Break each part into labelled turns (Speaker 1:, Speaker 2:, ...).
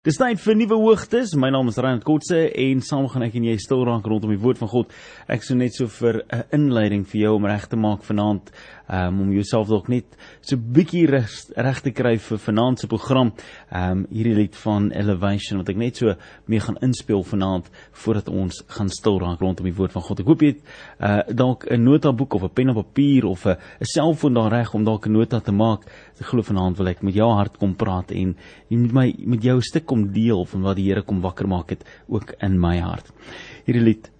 Speaker 1: Dis tyd vir nuwe hoogtes. My naam is Ryan Kotse en saam gaan ek en jy stil raak rondom die woord van God. Ek sou net so vir 'n inleiding vir jou om reg te maak vanaand, um, om jouself dalk net so bietjie reg te kry vir vanaand se program. Um hierdie lied van Elevation wat ek net so mee gaan inspel vanaand voordat ons gaan stil raak rondom die woord van God. Ek hoop jy het uh, dalk 'n notaboek of 'n pen op papier of 'n selfoon daar reg om dalk 'n nota te maak. Ek glo vanaand wil ek met jou hart kom praat en met my met jou stuk kom deel van wat die Here kom wakker maak het ook in my hart. Hierdie lied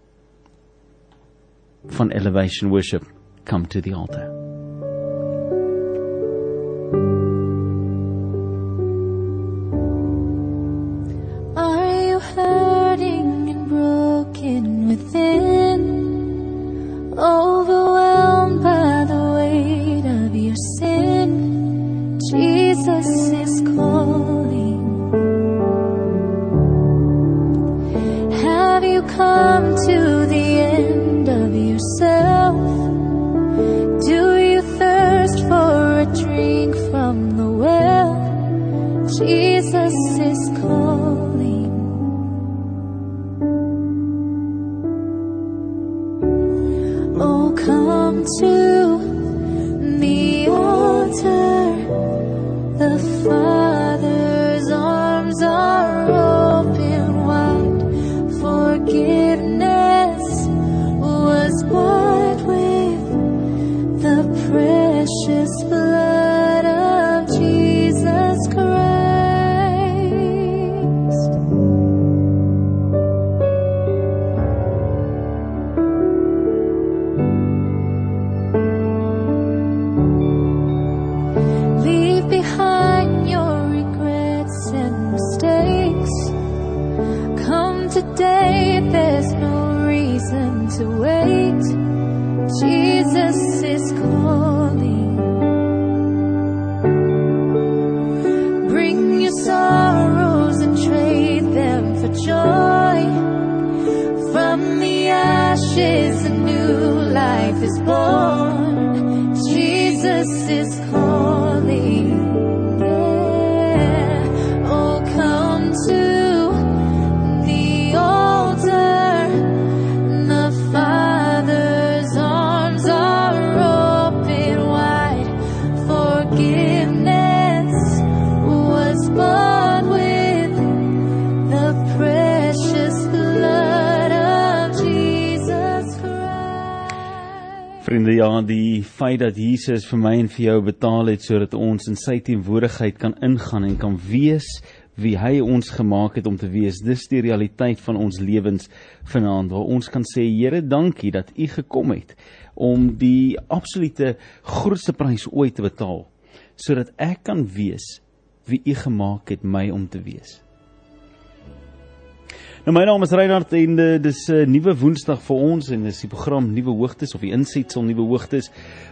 Speaker 1: van Elevation Worship come to the altar.
Speaker 2: Come life
Speaker 1: ja, die feit dat Jesus vir my en vir jou betaal het sodat ons in sy teenwoordigheid kan ingaan en kan wees wie hy ons gemaak het om te wees. Dis die realiteit van ons lewens vanaand waar ons kan sê Here, dankie dat U gekom het om die absolute grootste prys ooit te betaal sodat ek kan wees wie U gemaak het my om te wees. Nou my naam is Reinhard en uh, dis 'n uh, nuwe Woensdag vir ons en dis die program Nuwe Hoogtes of die insetsel Nuwe Hoogtes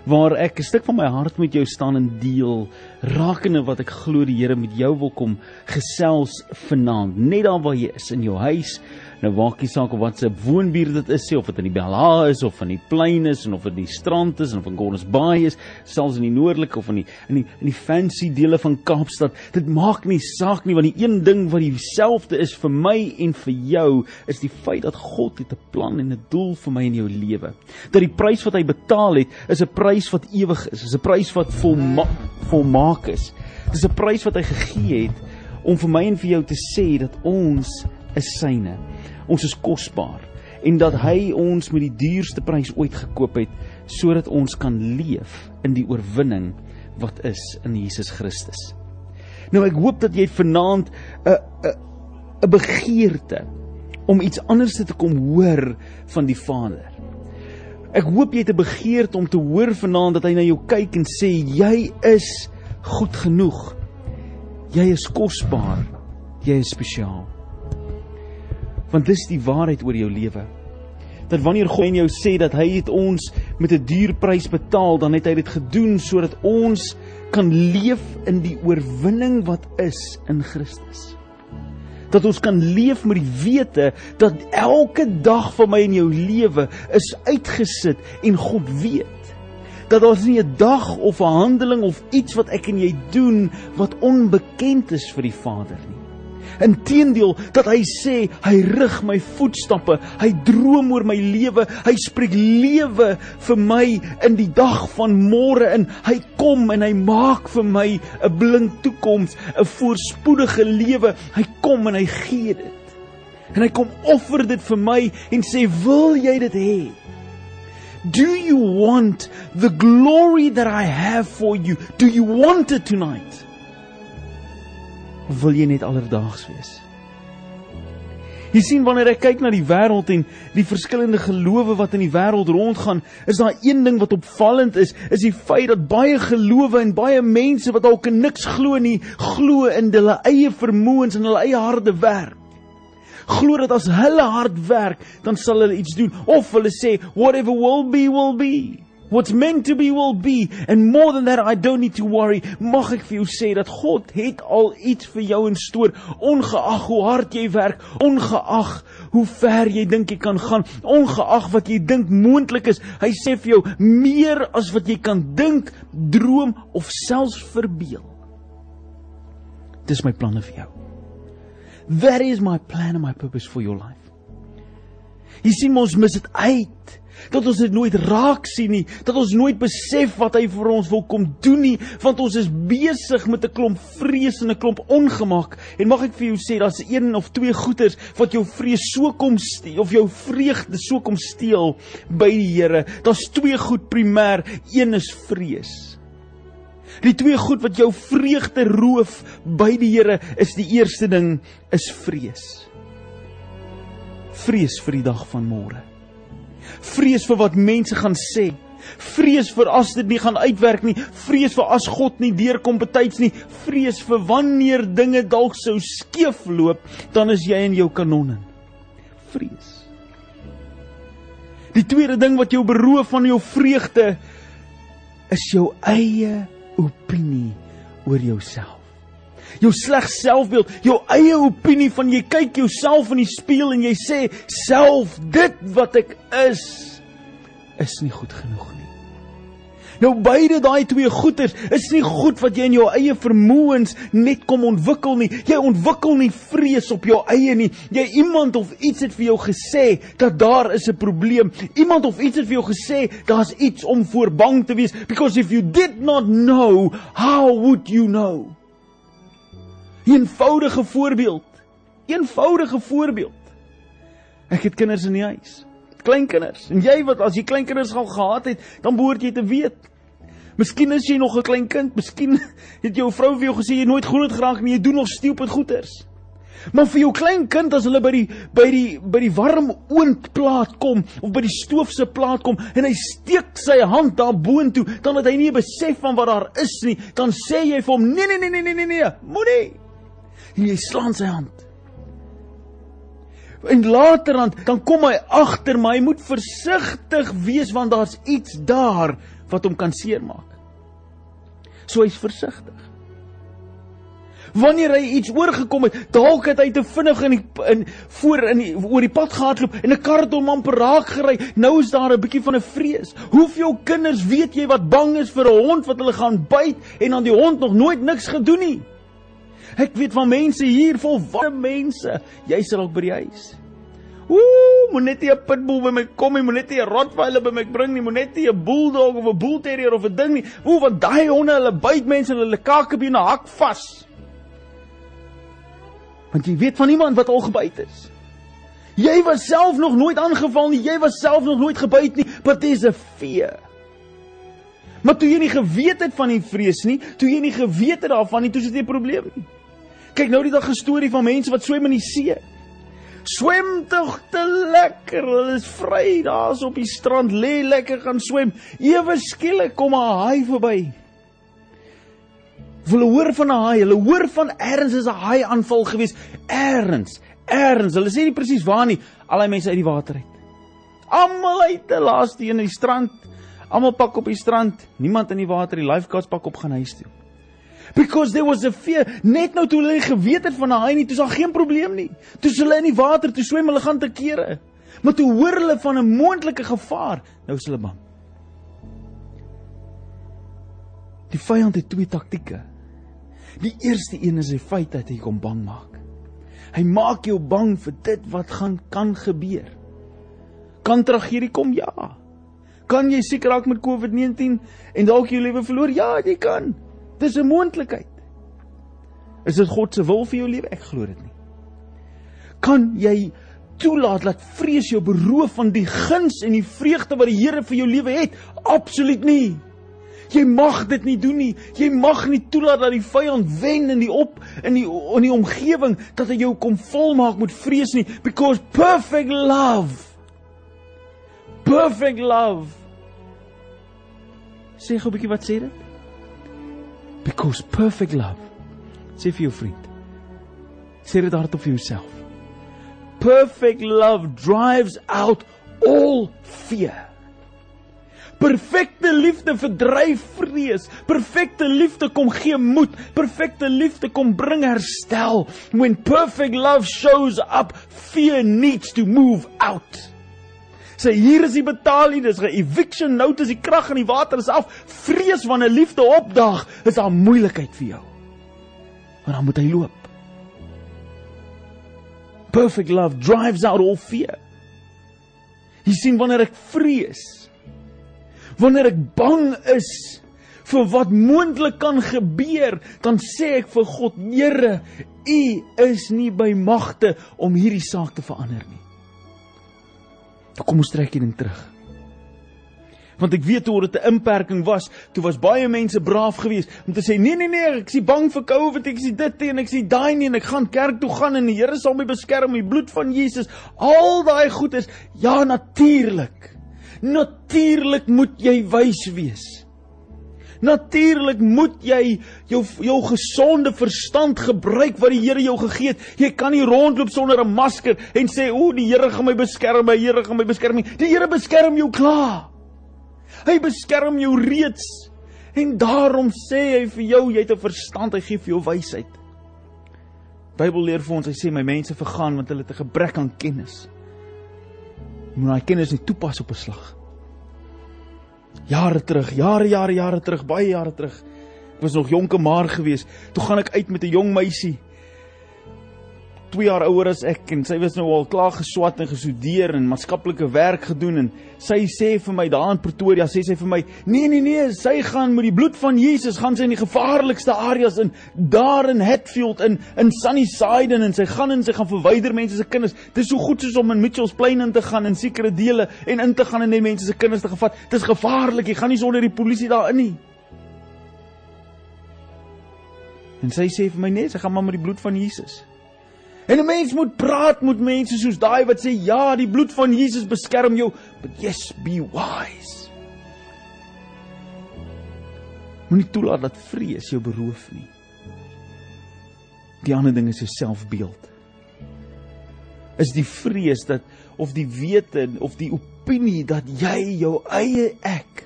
Speaker 1: waar ek 'n stuk van my hart met jou staan en deel rakende wat ek glo die Here met jou wil kom gesels vanaand. Net daar waar jy is in jou huis nou maak nie saak of wat se woonbuurt dit is of dit in die Bella is of in die plein is en of dit in die strand is en of in Gordons Bay is selfs in die noordelike of in die in die in die fancy dele van Kaapstad dit maak nie saak nie want die een ding wat dieselfde is vir my en vir jou is die feit dat God het 'n plan en 'n doel vir my en jou lewe. Dat die prys wat hy betaal het, is 'n prys wat ewig is, is 'n prys wat volma volmaak is. Dis 'n prys wat hy gegee het om vir my en vir jou te sê dat ons is syne. Ons is kosbaar en dat hy ons met die duurste prys ooit gekoop het sodat ons kan leef in die oorwinning wat is in Jesus Christus. Nou ek hoop dat jy vanaand 'n 'n 'n begeerte om iets anders te kom hoor van die Vader. Ek hoop jy het 'n begeerte om te hoor vanaand dat hy na jou kyk en sê jy is goed genoeg. Jy is kosbaar. Jy is spesiaal. Want dis die waarheid oor jou lewe. Dat wanneer God en jou sê dat hy het ons met 'n duur prys betaal, dan het hy dit gedoen sodat ons kan leef in die oorwinning wat is in Christus. Dat ons kan leef met die wete dat elke dag van my en jou lewe is uitgesit en God weet. Dat ons nie 'n dag of 'n handeling of iets wat ek en jy doen wat onbekend is vir die Vader nie. Inteendeel dat hy sê hy rig my voetstappe, hy droom oor my lewe, hy spreek lewe vir my in die dag van môre in. Hy kom en hy maak vir my 'n blink toekoms, 'n voorspoedige lewe. Hy kom en hy gee dit. En hy kom offer dit vir my en sê, "Wil jy dit hê?" Do you want the glory that I have for you? Do you want it tonight? Of wil jy net alledaags wees? Jy sien wanneer ek kyk na die wêreld en die verskillende gelowe wat in die wêreld rondgaan, is daar een ding wat opvallend is, is die feit dat baie gelowe en baie mense wat dalk niks glo nie, glo in hulle eie vermoëns en hulle eie harde werk. Glo dat as hulle hard werk, dan sal hulle iets doen of hulle sê whatever will be will be. What's meant to be will be and more than that I don't need to worry. Mag ek vir jou sê dat God het al iets vir jou in stoor, ongeag hoe hard jy werk, ongeag hoe ver jy dink jy kan gaan, ongeag wat jy dink moontlik is. Hy sê vir jou meer as wat jy kan dink, droom of selfs verbeel. Dis my planne vir jou. That is my plan and my purpose for your life. Jy sien ons mis dit uit dat ons dit nooit raak sien nie, dat ons nooit besef wat hy vir ons wil kom doen nie, want ons is besig met 'n klomp vrees en 'n klomp ongemak. En mag ek vir jou sê, daar's een of twee goeters wat jou vrees so kom steel of jou vreugde so kom steel by die Here. Daar's twee goed primêr, een is vrees. Die twee goed wat jou vreugde roof by die Here is die eerste ding is vrees. Vrees vir die dag van môre vrees vir wat mense gaan sê. Vrees vir as dit nie gaan uitwerk nie, vrees vir as God nie deurkom betyds nie, vrees vir wanneer dinge dalk sou skeefloop, dan is jy in jou kanonne. Vrees. Die tweede ding wat jou beroof van jou vreugde is jou eie opinie oor jouself. Jou sleg selfbeeld, jou eie opinie van jy kyk jouself in die spieël en jy sê self dit wat ek is is nie goed genoeg nie. Nou beide daai twee goeters is nie goed wat jy in jou eie vermoëns net kom ontwikkel nie. Jy ontwikkel nie vrees op jou eie nie. Jy iemand of iets het vir jou gesê dat daar is 'n probleem. Iemand of iets het vir jou gesê daar's iets om voor bang te wees because if you did not know, how would you know? Eenvoudige voorbeeld. Eenvoudige voorbeeld. Ek het kinders in die huis. Kleinkinders. En jy wat as jy kleinkinders al gehad het, dan behoort jy te weet. Miskien is jy nog 'n klein kind, miskien het jou vrou vir jou gesê jy nooit groot geraak nie, jy doen nog stupid goeters. Maar vir jou klein kind as hulle by die by die by die warm oondplaat kom of by die stoof se plaat kom en hy steek sy hand daar boontoe, dan het hy nie besef van wat daar is nie, dan sê jy vir hom nee nee nee nee nee nee, nee moenie en jy slaan sy hand. En laterand dan kom hy agter my, hy moet versigtig wees want daar's iets daar wat hom kan seermaak. So hy's versigtig. Wanneer hy iets oorgekom het, dalk het hy te vinnig in die in voor in die, oor die pad gehardloop en 'n kar het hom amper raak gery. Nou is daar 'n bietjie van 'n vrees. Hoeveel kinders weet jy wat bang is vir 'n hond wat hulle gaan byt en dan die hond nog nooit niks gedoen nie? Ek weet van mense hier volwasse mense. Jy sit dalk by die huis. Ooh, moet net nie 'n pitbull by my kom nie, moet net nie 'n rottweiler by my bring nie, moet net nie 'n bulldog of 'n bull terrier of 'n ding nie. Ooh, want daai honde, hulle byt mense en hulle kakebeen hak vas. Want jy weet van iemand wat al gebyt is. Jy was self nog nooit aangeval nie, jy was self nog nooit gebyt nie, but there's a fear. Maar toe jy nie geweet het van die vrees nie, toe jy nie geweet het daarvan nie, toe is dit 'n probleem nie. Kyk nou die dag 'n storie van mense wat swem in die see. Swem tog te lekker. Hulle is vry daar's op die strand, lê lekker gaan swem. Ewe skielik kom 'n haai verby. Hulle hoor van 'n haai, hulle hoor van ergens is 'n haai aanval gewees. Ergens, ergens. Hulle sê nie presies waar nie. Al die mense uit die water uit. Almal uit te laaste een in die strand. Almal pak op die strand. Niemand in die water. Die lifeguards pak op gaan huis toe because there was a fear net nou toe hulle geweet het van 'n haai nie toe is daar geen probleem nie toe hulle in die water toe swem hulle gaan te kere maar toe hoor hulle van 'n moontlike gevaar nou is hulle bang die vyand het twee taktieke die eerste een is die feit dat hy kom bang maak Hy maak jou bang vir dit wat gaan kan gebeur. Kan tragedie kom? Ja. Kan jy siek raak met COVID-19 en dalk jou lewe verloor? Ja, jy kan. Dis 'n moontlikheid. Is dit God se wil vir jou lewe? Ek glo dit nie. Kan jy toelaat dat vrees jou beroof van die guns en die vreugde wat die Here vir jou lewe het? Absoluut nie. Jy mag dit nie doen nie. Jy mag nie toelaat dat die vyand wen in die op in die in die omgewing dat hy jou kom volmaak met vrees nie because perfect love perfect love Sê gou 'n bietjie wat sê dit? Because perfect love. Sê vir jou vriend. Sê dit hardop vir jouself. Perfect love drives out all fear. Perfekte liefde verdryf vrees. Perfekte liefde kom gee moed. Perfekte liefde kom bring herstel. When perfect love shows up, fear needs to move out. Sê hier is die betaling, dis 'n eviction notice, die krag en die water is af. Vrees wanneer liefde opdaag, is daar moeilikheid vir jou. Maar dan moet hy loop. Perfect love drives out all fear. Jy sien wanneer ek vrees, wanneer ek bang is vir wat moontlik kan gebeur, dan sê ek vir God, Here, U is nie by magte om hierdie saak te verander nie. Kom ons trek hierdie terug want ek weet hoe dit 'n inperking was. Toe was baie mense braaf geweest om te sê nee nee nee, ek is bang vir COVID, ek is dit en ek is daai nie en ek gaan kerk toe gaan en die Here sal my beskerm die bloed van Jesus. Al daai goed is ja natuurlik. Natuurlik moet jy wys wees. Natuurlik moet jy jou jou gesonde verstand gebruik wat die Here jou gegee het. Jy kan nie rondloop sonder 'n masker en sê o, die Here gaan my beskerm, my Here gaan my beskerm nie. Die Here beskerm jou klaar. Hy beskerm jou reeds. En daarom sê hy vir jou, jy het 'n verstand, hy gee vir jou wysheid. Bybel leer vir ons, hy sê my mense vergaan want hulle het 'n gebrek aan kennis. Jy moet daai kennis nie toepas op 'n slag. Jare terug, jare jare jare terug, baie jare terug. Ek was nog jonke maar gewees. Toe gaan ek uit met 'n jong meisie 2 jaar ouer as ek en sy was nou al klaar geswat en gestudeer en maatskaplike werk gedoen en sy sê vir my daar in Pretoria sê sy vir my nee nee nee sy gaan met die bloed van Jesus gaan sy in die gevaarlikste areas in daar in Hatfield in in Sunnyside en sy gaan en sy gaan verwyder mense se kinders. Dis so goed soos om in Mitchells Plain in te gaan in sekere dele en in te gaan en net mense se kinders te gevat. Dis gevaarlik jy gaan nie sonder die polisie daar in nie. En sy sê vir my net, sy gaan maar met die bloed van Jesus. En 'n mens moet praat met mense soos daai wat sê ja, die bloed van Jesus beskerm jou, but yes, be wise. Moenie toelaat dat vrees jou beroof nie. Die ander ding is jou selfbeeld. Is die vrees dat of die wete of die opinie dat jy jou eie ek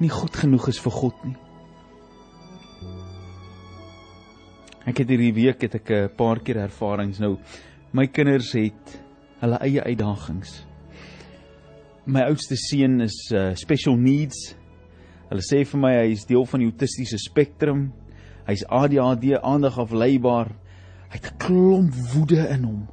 Speaker 1: nie goed genoeg is vir God nie. Ek het hierdie week het ek 'n paar keer ervarings nou. My kinders het hulle eie uitdagings. My oudste seun is uh special needs. Hulle sê vir my hy is deel van die autistiese spektrum. Hy's ADHD, aandag afleibaar. Hy het 'n klomp woede in hom.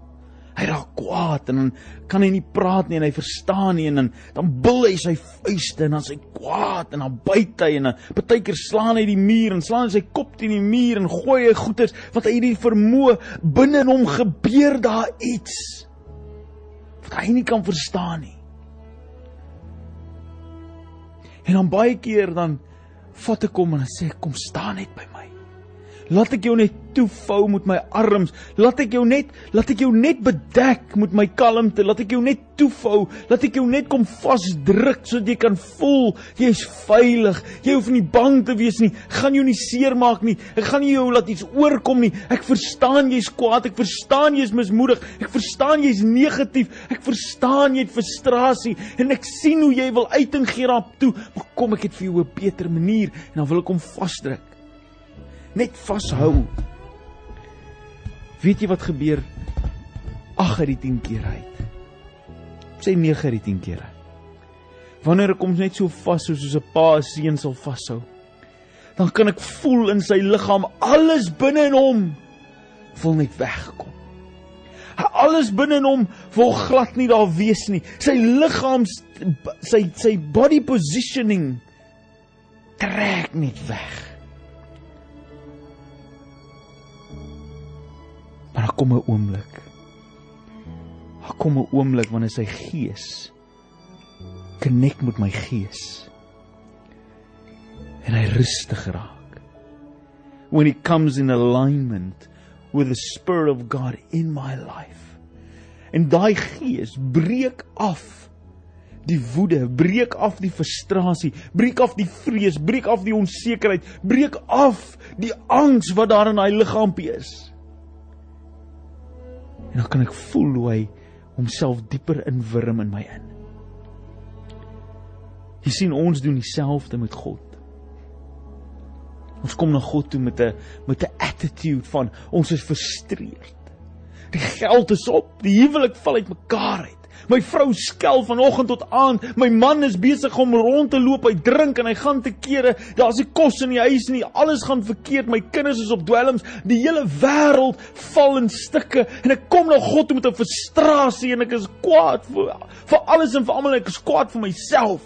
Speaker 1: Hy raak kwaad en dan kan hy nie praat nie en hy verstaan nie en dan dan bil hy sy vuiste en dan sy kwaad en dan byt hy en dan partykeer slaan hy die muur en slaan hy sy kop teen die muur en gooi hy goeters wat hy nie vermoë binne in hom gebeur daar iets wat hy nie kan verstaan nie. En dan baie keer dan vat ek hom en sê kom staan net by. Laat ek jou net toevou met my arms. Laat ek jou net, laat ek jou net bedek met my kalmte. Laat ek jou net toevou. Laat ek jou net kom vasdruk sodat jy kan voel jy's veilig. Jy hoef nie bang te wees nie. Ek gaan jou nie seermaak nie. Ek gaan nie jou laat iets oorkom nie. Ek verstaan jy's kwaad. Ek verstaan jy's mismoedig. Ek verstaan jy's negatief. Ek verstaan jy het frustrasie en ek sien hoe jy wil uit en gee daarop toe. Maar kom ek het vir jou 'n beter manier en dan wil ek hom vasdruk net vashou. Weet jy wat gebeur 8 uit die 10 keer uit? Sê 9 uit die 10 keer. Wanneer ek hom net so vashou soos 'n pa seun sal vashou, dan kan ek voel in sy liggaam alles binne in hom wil net wegkom. Alles binne in hom wil glad nie daar wees nie. Sy liggaam sy sy body positioning trek net weg. Maar daar kom 'n oomblik. Daar kom 'n oomblik wanneer sy gees connect met my gees. En hy rustig raak. When he comes in alignment with the spirit of God in my life. En daai gees breek af die woede, breek af die frustrasie, breek af die vrees, breek af die onsekerheid, breek af die angs wat daar in hy liggaampie is. En dan kan ek voel hoe hy homself dieper inwurm in my in. Jy sien ons doen dieselfde met God. Ons kom na God toe met 'n met 'n attitude van ons is frustreerd. Die geld is op, die huwelik val uitmekaar uit. My vrou skel vanoggend tot aand. My man is besig om rond te loop. Hy drink en hy gaan te kere. Daar's nie kos in die huis nie. Alles gaan verkeerd. My kinders is op dwelms. Die hele wêreld val in stukke en ek kom na God met 'n frustrasie en ek is kwaad vir vir alles en vir almal. Ek is kwaad vir myself.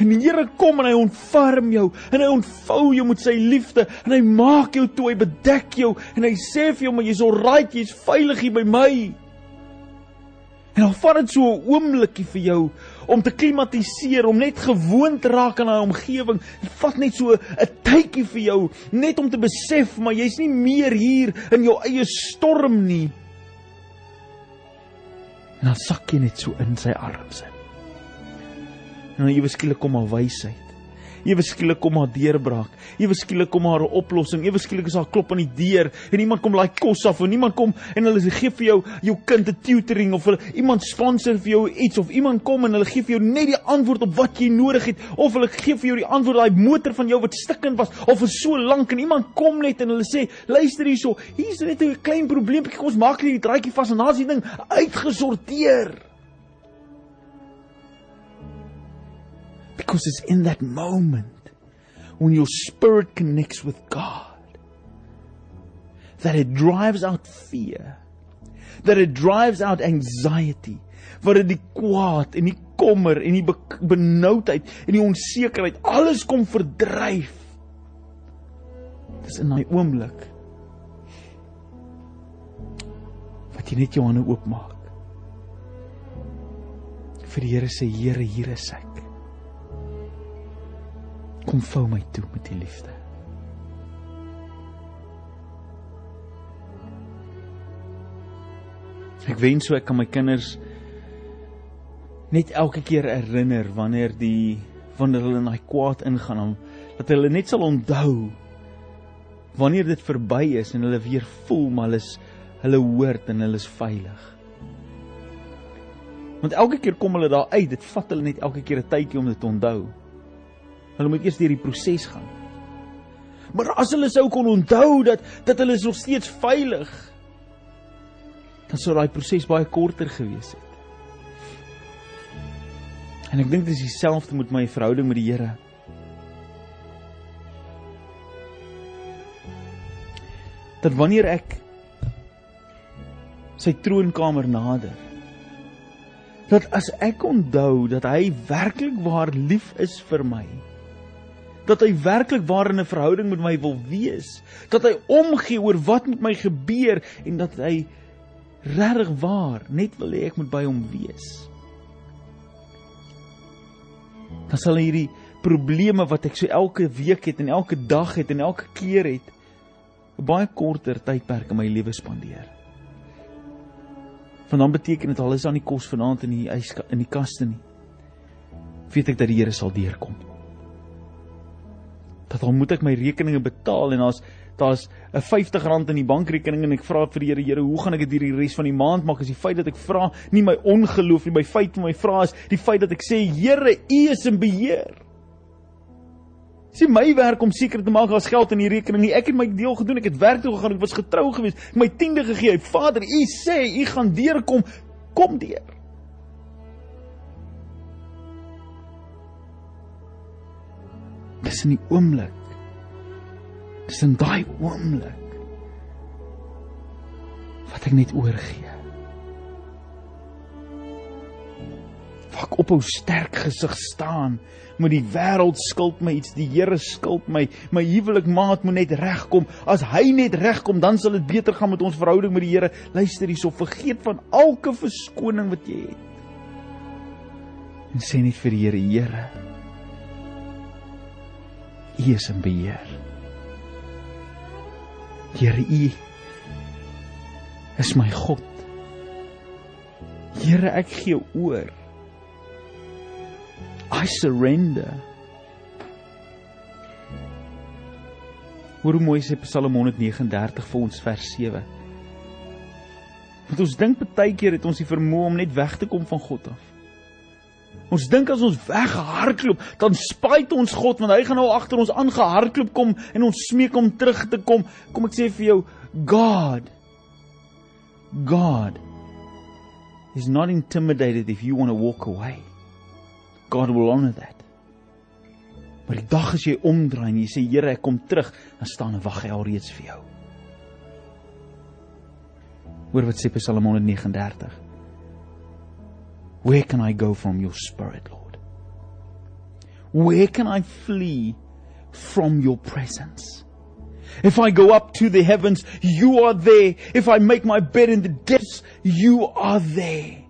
Speaker 1: En die Here kom en hy ontferm jou en hy ontvou jou met sy liefde en hy maak jou toe, hy bedek jou en hy sê vir jou maar jy's alright, jy's veilig hier by my. En dan vat dit so 'n oombliekie vir jou om te klimatiseer, om net gewoond te raak aan daai omgewing. Dit vat net so 'n tydjie vir jou net om te besef maar jy's nie meer hier in jou eie storm nie. En dan sak jy net so in sy arms in. En dan ewe skielik kom haar wysheid. Ewe skielik kom haar deurbraak. Ewe skielik kom haar 'n oplossing. Ewe skielik is daar klop aan die deur en iemand kom laai kos af en iemand kom en hulle gee vir jou jou kind 'n tutoring of hulle iemand sponsor vir jou iets of iemand kom en hulle gee vir jou net die antwoord op wat jy nodig het of hulle gee vir jou die antwoord daai motor van jou wat stikkend was of vir so lank en iemand kom net en hulle sê luister hierso hier's net 'n klein probleempie kom ons maak net die draadjie vas en daar's die ding uitgesorteer. Because it's in that moment when your spirit connects with God that it drives out fear, that it drives out anxiety, wat dit die kwaad en die kommer en die benoudheid en die onsekerheid alles kom verdryf. Dis in daai oomblik wat jy net jou hande oopmaak. Vir die Here sê Here, hier is ek kom vou my toe met die liefde. Ek wens so ek kan my kinders net elke keer herinner wanneer die wanneer hulle in daai kwaad ingaan om dat hulle net sal onthou wanneer dit verby is en hulle weer voel maar hulle is hulle hoort en hulle is veilig. Want elke keer kom hulle daar uit, dit vat hulle net elke keer 'n tydjie om dit te onthou. Hulle moet eers deur die proses gaan. Maar as hulle sou kon onthou dat dat hulle is nog steeds veilig, dan sou daai proses baie korter gewees het. En ek dink dit is dieselfde met my verhouding met die Here. Dat wanneer ek sy troonkamer nader, dat as ek onthou dat hy werklik waar lief is vir my, dat hy werklik waar in 'n verhouding met my wil wees, dat hy omgee oor wat met my gebeur en dat hy regtig waar net wil hê ek moet by hom wees. Dan sal hierdie probleme wat ek so elke week het en elke dag het en elke keer het 'n baie korter tydperk in my lewe spandeer. Want dan beteken dit al is daar nie kos vanaand in die ys in die kaste nie. Weet ek dat die Here sal deurkom dat dan moet ek my rekeninge betaal en daar's daar's 'n R50 in die bankrekening en ek vra vir die Here, Here, hoe gaan ek dit hierdie res van die maand maak? Is die feit dat ek vra nie my ongeloof nie, my feit van my vra is die feit dat ek sê, Here, U is in beheer. Dis my werk om seker te maak daar's geld in die rekening nie. Ek het my deel gedoen. Ek het werk toe gegaan. Ek was getrou geweest. My tiende gegee. Vader, U sê U gaan deurkom. Kom deur. Dis in die oomblik. Dis in daai oomblik wat ek net oorgee. Ek ophou sterk gesig staan, moet die wêreld skuld my iets, die Here skuld my, my huwelikmaat moet net regkom. As hy net regkom, dan sal dit beter gaan met ons verhouding met die Here. Luister hierso, vergeet van elke verskoning wat jy het. En sê net vir die Here, Here, U is in beheer. Here, U is my God. Here, ek gee oor. I surrender. Hoe mooi sê Psalm 139 vir ons vers 7. Want ons dink baie keer het ons die vermoë om net weg te kom van God af. Ons dink as ons weghardloop, dan spyt ons God want hy gaan nou agter ons aangehardloop kom en ons smeek om terug te kom. Kom ek sê vir jou, God God is not intimidated if you want to walk away. God will honor that. Maar die dag as jy omdraai en jy sê Here, ek kom terug, dan staan en wag hy alreeds vir jou. Hoor wat sê Psalm 139. Where can I go from your spirit, Lord? Where can I flee from your presence? If I go up to the heavens, you are there. If I make my bed in the depths, you are there.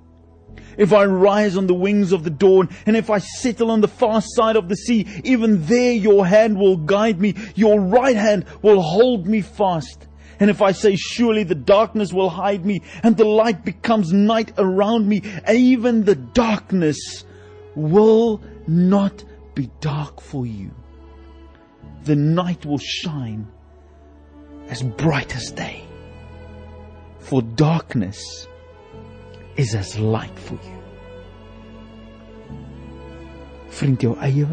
Speaker 1: If I rise on the wings of the dawn, and if I settle on the far side of the sea, even there your hand will guide me, your right hand will hold me fast. And if I say, surely the darkness will hide me, and the light becomes night around me, even the darkness will not be dark for you. The night will shine as bright as day. For darkness is as light for you. Vriend, jou eie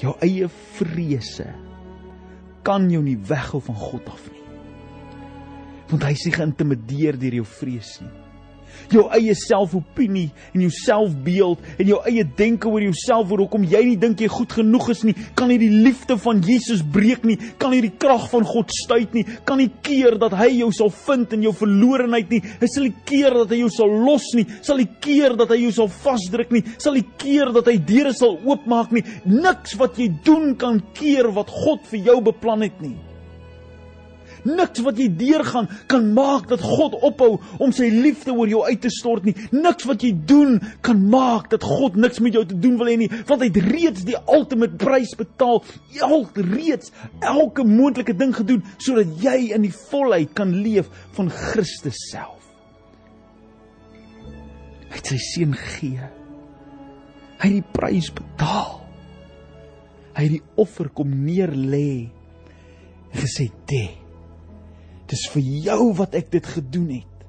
Speaker 1: jou eie vrese kan jou nie weghou van God af nie. Want hy is nie geïntimideer deur jou vrees nie jou eie selfopinie en jou selfbeeld en jou eie denke oor jouself oor hoekom jy nie dink jy goed genoeg is nie, kan nie die liefde van Jesus breek nie, kan nie die krag van God stuit nie, kan nie keer dat hy jou sal vind in jou verlorenheid nie, hy sal nie keer dat hy jou sal los nie, sal nie keer dat hy jou sal vasdruk nie, sal nie keer dat hy deure sal oopmaak nie. Niks wat jy doen kan keer wat God vir jou beplan het nie. Niks wat jy deurgaan kan maak dat God ophou om sy liefde oor jou uit te stort nie. Niks wat jy doen kan maak dat God niks met jou te doen wil hê nie, want hy het reeds die ultimate prys betaal. Elk reeds elke moontlike ding gedoen sodat jy in die volheid kan leef van Christus self. Hy het sy seun gee. Hy het die prys betaal. Hy het die offer kom neer lê. Gesê dit Dis vir jou wat ek dit gedoen het.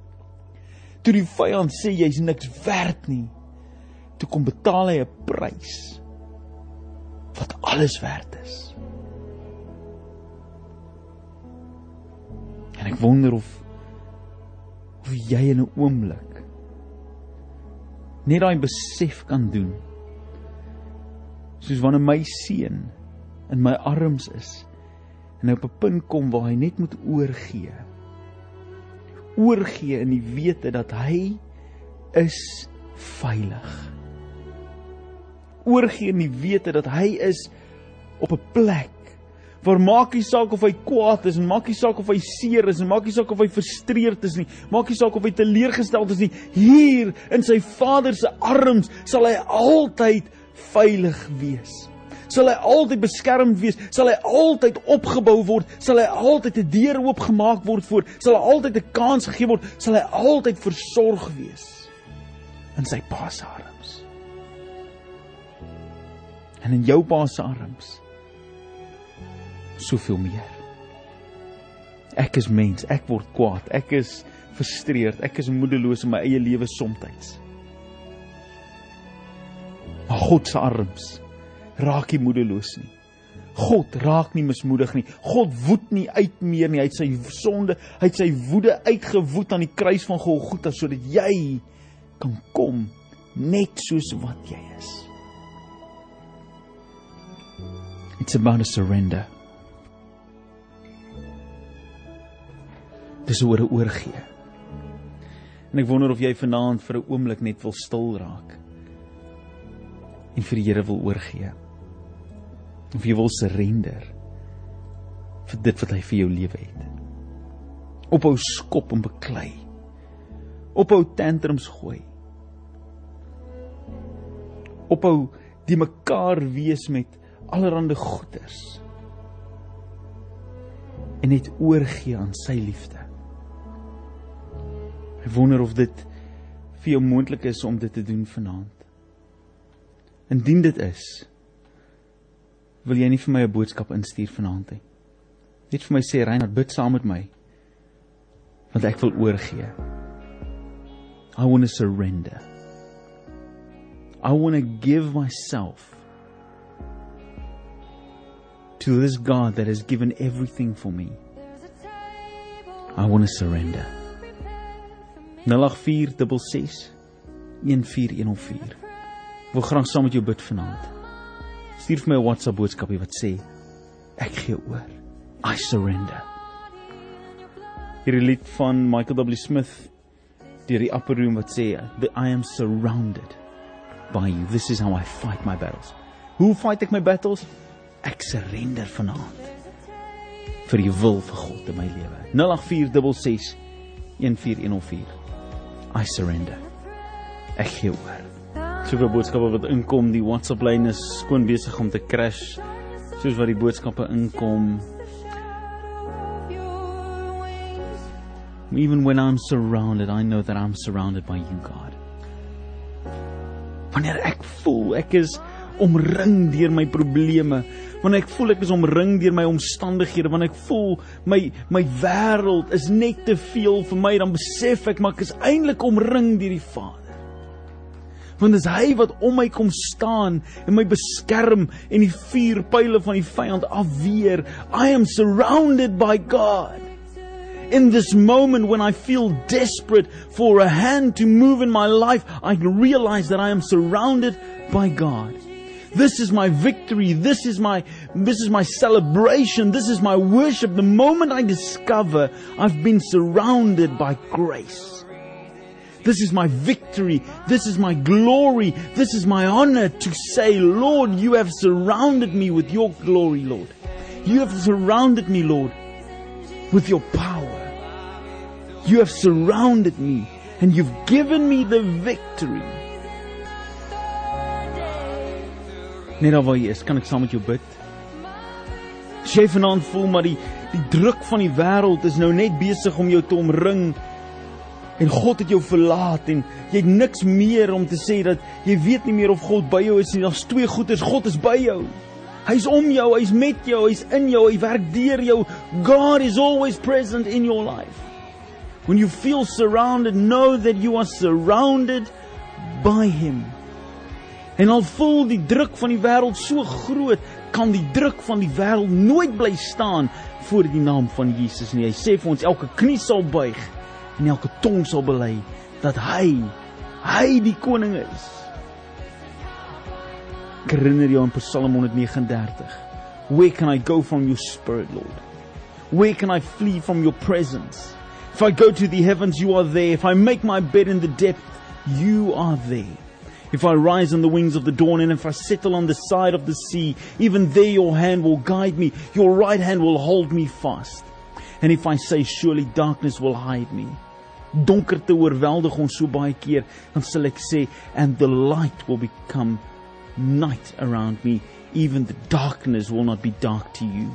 Speaker 1: Toe die vyand sê jy's niks werd nie, toe kom betaal hy 'n prys wat alles werd is. En ek wonder of of jy in 'n oomblik net daai besef kan doen. Soos wanneer my seun in my arms is en op 'n punt kom waar hy net moet oorgee. Oorgee in die wete dat hy is veilig. Oorgee in die wete dat hy is op 'n plek waar maak nie saak of hy kwaad is en maak nie saak of hy seer is en maak nie saak of hy frustreerd is nie, maak nie saak of hy teleurgesteld is nie, hier in sy Vader se arms sal hy altyd veilig wees sal hy altyd beskermd wees, sal hy altyd opgebou word, sal hy altyd 'n deur oopgemaak word voor, sal hy altyd 'n kans gegee word, sal hy altyd versorg wees in sy Pa se arms. En in jou Pa se arms soveel meer. Ek is mens, ek word kwaad, ek is frustreerd, ek is moedeloos in my eie lewe soms. Maar God se arms raak nie moedeloos nie. God raak nie mismoedig nie. God woed nie uit meer nie. Hy het sy sonde, hy het sy woede uitgewoed aan die kruis van Golgotha sodat jy kan kom net soos wat jy is. It's about a surrender. Dis oor 'n oorgee. En ek wonder of jy vanaand vir 'n oomblik net wil stil raak en vir die Here wil oorgee. Of jy wil surrender vir dit wat hy vir jou lewe het. Ophou skop en beklei. Ophou tantrums gooi. Ophou die mekaar wees met allerlei goeders. En net oorgee aan sy liefde. Ek wonder of dit vir jou moontlik is om dit te doen vanaand. Indien dit is, wil jy nie vir my 'n boodskap instuur vanaand nie. Net vir my sê Reinhard, bid saam met my. Want ek wil oorgee. I want to surrender. I want to give myself to this God that has given everything for me. I want to surrender. 0846 1404 Wil graag saam met jou bid vanaand. Stuur vir my 'n WhatsApp boodskapie wat sê ek gee oor. I surrender. Hierdie lied van Michael W Smith deur die Upper Room wat sê I am surrounded by you. This is how I fight my battles. Hoe fight ek my battles? Ek surrender vanaand vir die wil vir God in my lewe. 0846 1404 I surrender. Ek gee oor. Soveel boodskappe wat inkom, die WhatsApp lyn is skoon besig om te crash. Soos wat die boodskappe inkom. Even when I'm surrounded, I know that I'm surrounded by you, God. Wanneer ek voel ek is omring deur my probleme, wanneer ek voel ek is omring deur my omstandighede, wanneer ek voel my my wêreld is net te veel vir my, dan besef ek maar ek is eintlik omring deur die Vader. Want dis hy wat om my kom staan en my beskerm en die vuur pile van die vyand afweer. I am surrounded by God. In this moment when I feel desperate for a hand to move in my life, I realize that I am surrounded by God. This is my victory. This is my this is my celebration. This is my worship. The moment I discover I've been surrounded by grace. This is my victory. This is my glory. This is my honor to say, Lord, you have surrounded me with your glory, Lord. You have surrounded me, Lord, with your power. You have surrounded me and you've given me the victory. Net daar waar jy is, kan ek saam met jou bid? As jy vanaand voel maar die die druk van die wêreld is nou net besig om jou te omring en God het jou verlaat en jy het niks meer om te sê dat jy weet nie meer of God by jou is nie. Daar's twee goeders, God is by jou. Hy's om jou, hy's met jou, hy's in jou, hy werk deur jou. God is always present in your life. When you feel surrounded, know that you are surrounded by him. En al voel die druk van die wêreld so groot, kan die druk van die wêreld nooit bly staan voor die naam van Jesus nie. Hy sê vir ons elke knie sal buig en elke tong sal bely dat hy hy die koning is. Herinner jou aan Psalm 139. Where can I go from your spirit, Lord? Where can I flee from your presence? If I go to the heavens, you are there. If I make my bed in the depth, you are there. If I rise on the wings of the dawn and if I settle on the side of the sea, even there your hand will guide me, your right hand will hold me fast. And if I say surely darkness will hide me, donkerte oorweldig ons so baie keer, dan sal ek sê and the light will become night around me, even the darkness will not be dark to you.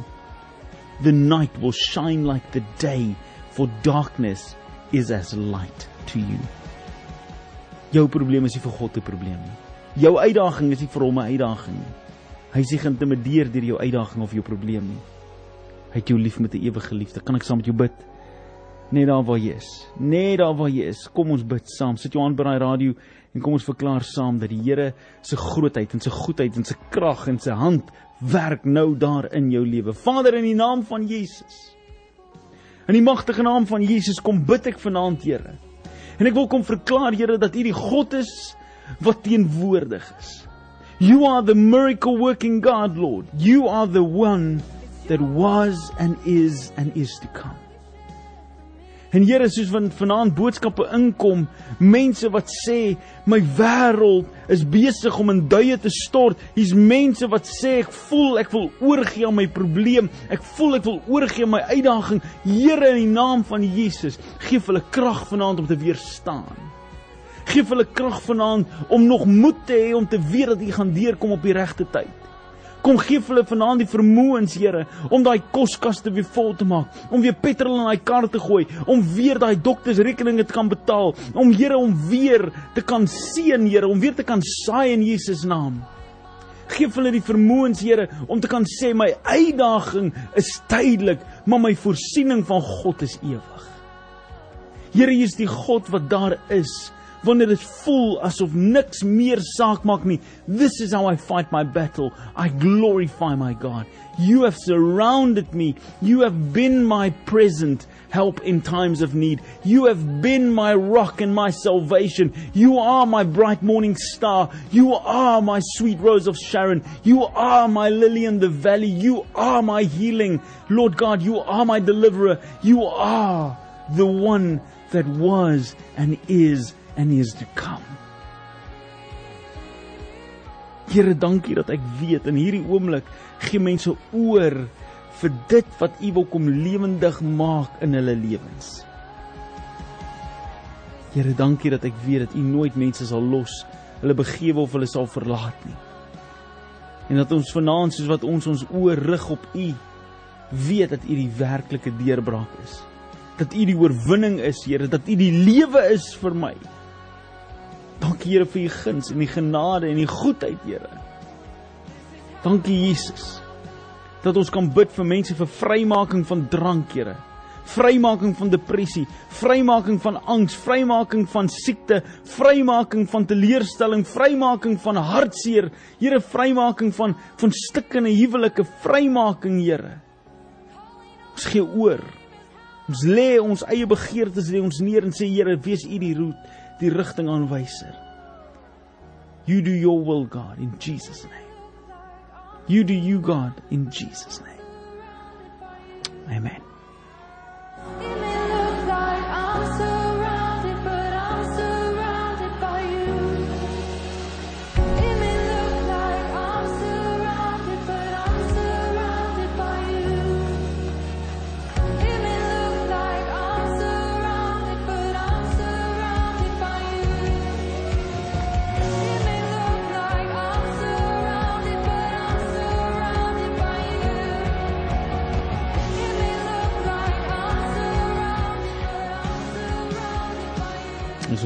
Speaker 1: The night will shine like the day, for darkness is as light to you. Jou probleem is nie vir God 'n probleem nie. Jou uitdaging is nie vir hom 'n uitdaging nie. Hy is nie geïntimideer deur jou uitdaging of jou probleem nie. Hy het jou lief met 'n ewige liefde. Kan ek saam met jou bid? Net daar waar jy is. Net daar waar jy is. Kom ons bid saam. Sit jou aan by daai radio en kom ons verklaar saam dat die Here se grootheid en sy goedheid en sy krag en sy hand werk nou daar in jou lewe. Vader in die naam van Jesus. In die magtige naam van Jesus kom bid ek vanaand, Here. En ek wil kom verklaar Here dat U die God is wat teenwoordig is. You are the miracle working God, Lord. You are the one that was and is and is to come. En Here, soos van vanaand boodskappe inkom, mense wat sê my wêreld is besig om in duie te stort. Hier's mense wat sê ek voel ek wil oorgee aan my probleem. Ek voel ek wil oorgee aan my uitdaging. Here in die naam van Jesus, gee hulle krag vanaand om te weerstaan. Gee vir hulle krag vanaand om nog moed te hê om te weet dat U gaan deurkom op die regte tyd. Kom gee vir hulle vanaand die vermoëns, Here, om daai koskaste weer vol te maak, om weer petrol in daai kar te gooi, om weer daai doktersrekeninge te kan betaal, om Here om weer te kan seën, Here, om weer te kan saai in Jesus naam. Geef hulle die vermoëns, Here, om te kan sê my uitdaging is tydelik, maar my voorsiening van God is ewig. Here, U is die God wat daar is wanneer dit voel asof niks meer saak maak nie. This is how I fight my battle. I glorify my God. You have surrounded me. You have been my present help in times of need. You have been my rock and my salvation. You are my bright morning star. You are my sweet rose of Sharon. You are my lily in the valley. You are my healing. Lord God, you are my deliverer. You are the one that was and is and he is to come. Here, dankie dat ek weet in hierdie oomblik gee mense oor vir dit wat U wil kom lewendig maak in hulle lewens. Here, dankie dat ek weet dat U nooit mense sal los, hulle begewe of hulle sal verlaat nie. En dat ons vanaand soos wat ons ons oë rig op U, weet dat U die werklike deurbraak is. Dat U die oorwinning is, Here, dat U die lewe is vir my. Dankie Here vir u guns en die genade en die goedheid, Here. Dankie Jesus. Dat ons kan bid vir mense vir vrymaking van drank, Here. Vrymaking van depressie, vrymaking van angs, vrymaking van siekte, vrymaking van teleurstelling, vrymaking van hartseer, Here, vrymaking van van stikkende huwelike, vrymaking, Here. Ons gee oor. Ons lê ons eie begeertes lê ons neer en sê Here, wees U die roet die rigting aanwyser. You do your will God in Jesus name. You do you God in Jesus name. Amen.
Speaker 2: It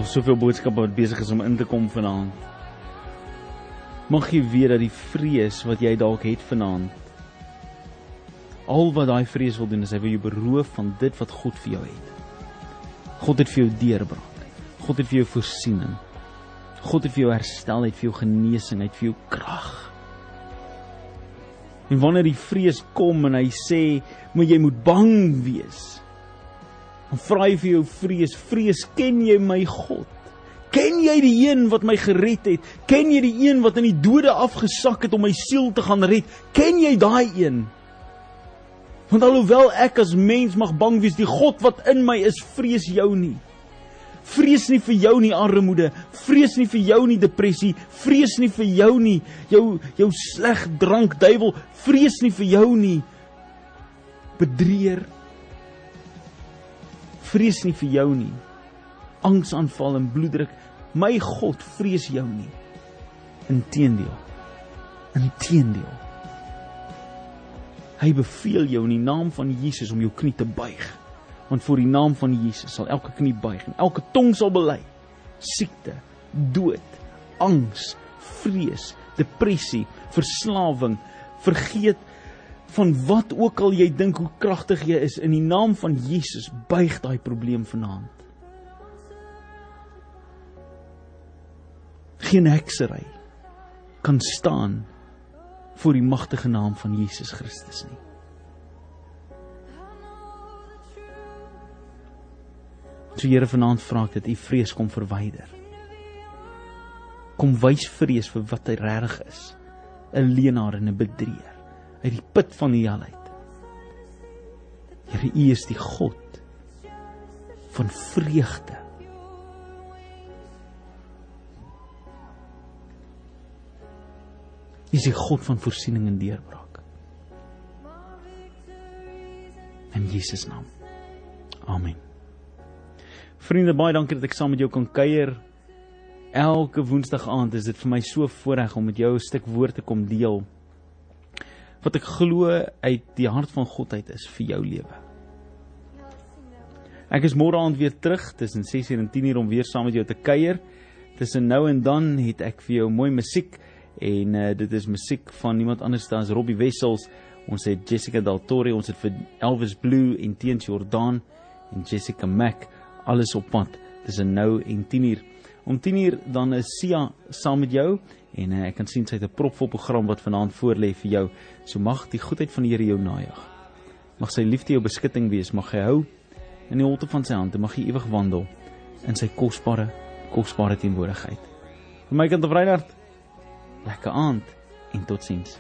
Speaker 1: het soveel boodskappe wat besig is om in te kom vanaand. Mag jy weet dat die vrees wat jy dalk het vanaand al wat daai vrees wil doen is hy wil jou beroof van dit wat God vir jou het. God het vir jou deurbraak. God het vir jou voorsiening. God het vir jou herstel, het vir jou genesing, het vir jou krag. En wanneer die vrees kom en hy sê, "Maar jy moet bang wees." Dan vra hy vir jou vrees, vrees, ken jy my God? Ken jy die een wat my gered het? Ken jy die een wat in die dode afgesak het om my siel te gaan red? Ken jy daai een? Want alhoewel ek as mens mag bang wees, die God wat in my is, vrees jou nie. Vrees nie vir jou nie armoede, vrees nie vir jou nie depressie, vrees nie vir jou nie jou jou sleg drank duiwel, vrees nie vir jou nie bedrieër. Vrees nie vir jou nie. Angsaanval en bloeddruk, my God vrees jou nie. Inteendeel. Inteendeel. Hy beveel jou in die naam van Jesus om jou knie te buig. Want voor die naam van Jesus sal elke knie buig en elke tong sal bely. Siekte, dood, angs, vrees, depressie, verslawing, vergeet van wat ook al jy dink hoe kragtig jy is in die naam van Jesus buig daai probleem vanaand. Geen heksery kan staan voor die magtige naam van Jesus Christus nie. So Here vanaand vra ek dat U vrees kom verwyder. Kom wys vrees vir wat hy regtig is. 'n Leenaar en 'n bedrieger uit die put van die hel uit. Here U is die God van vreugde. Jy is die God van voorsiening en deurbraak. In Jesus naam. Amen. Vriende, baie dankie dat ek saam met jou kan kuier. Elke woensdag aand is dit vir my so voorreg om met jou 'n stuk woord te kom deel. Wat ek glo uit die hart van God uit is vir jou lewe. Ek is môre aand weer terug tussen 6:00 en 10:00 om weer saam met jou te kuier. Tussen nou en dan het ek vir jou mooi musiek en uh, dit is musiek van niemand anders as Robbie Wessels. Ons het Jessica Daltori, ons het vir Elvis Blue en Teens Jordaan en Jessica Mack alles op pad tussen nou en 10:00. Om 10:00 dan is Sia saam met jou en uh, ek kan sien sy het 'n propvol program wat vanaand voorlê vir jou. So mag die goedheid van die Here jou najag. Mag sy liefde jou beskutting wees, mag hy hou in die holte van sy hand en mag jy ewig wandel in sy kosbare kosbare teenwoordigheid. Vir my kind of Reinhard, lekker aand en totsiens.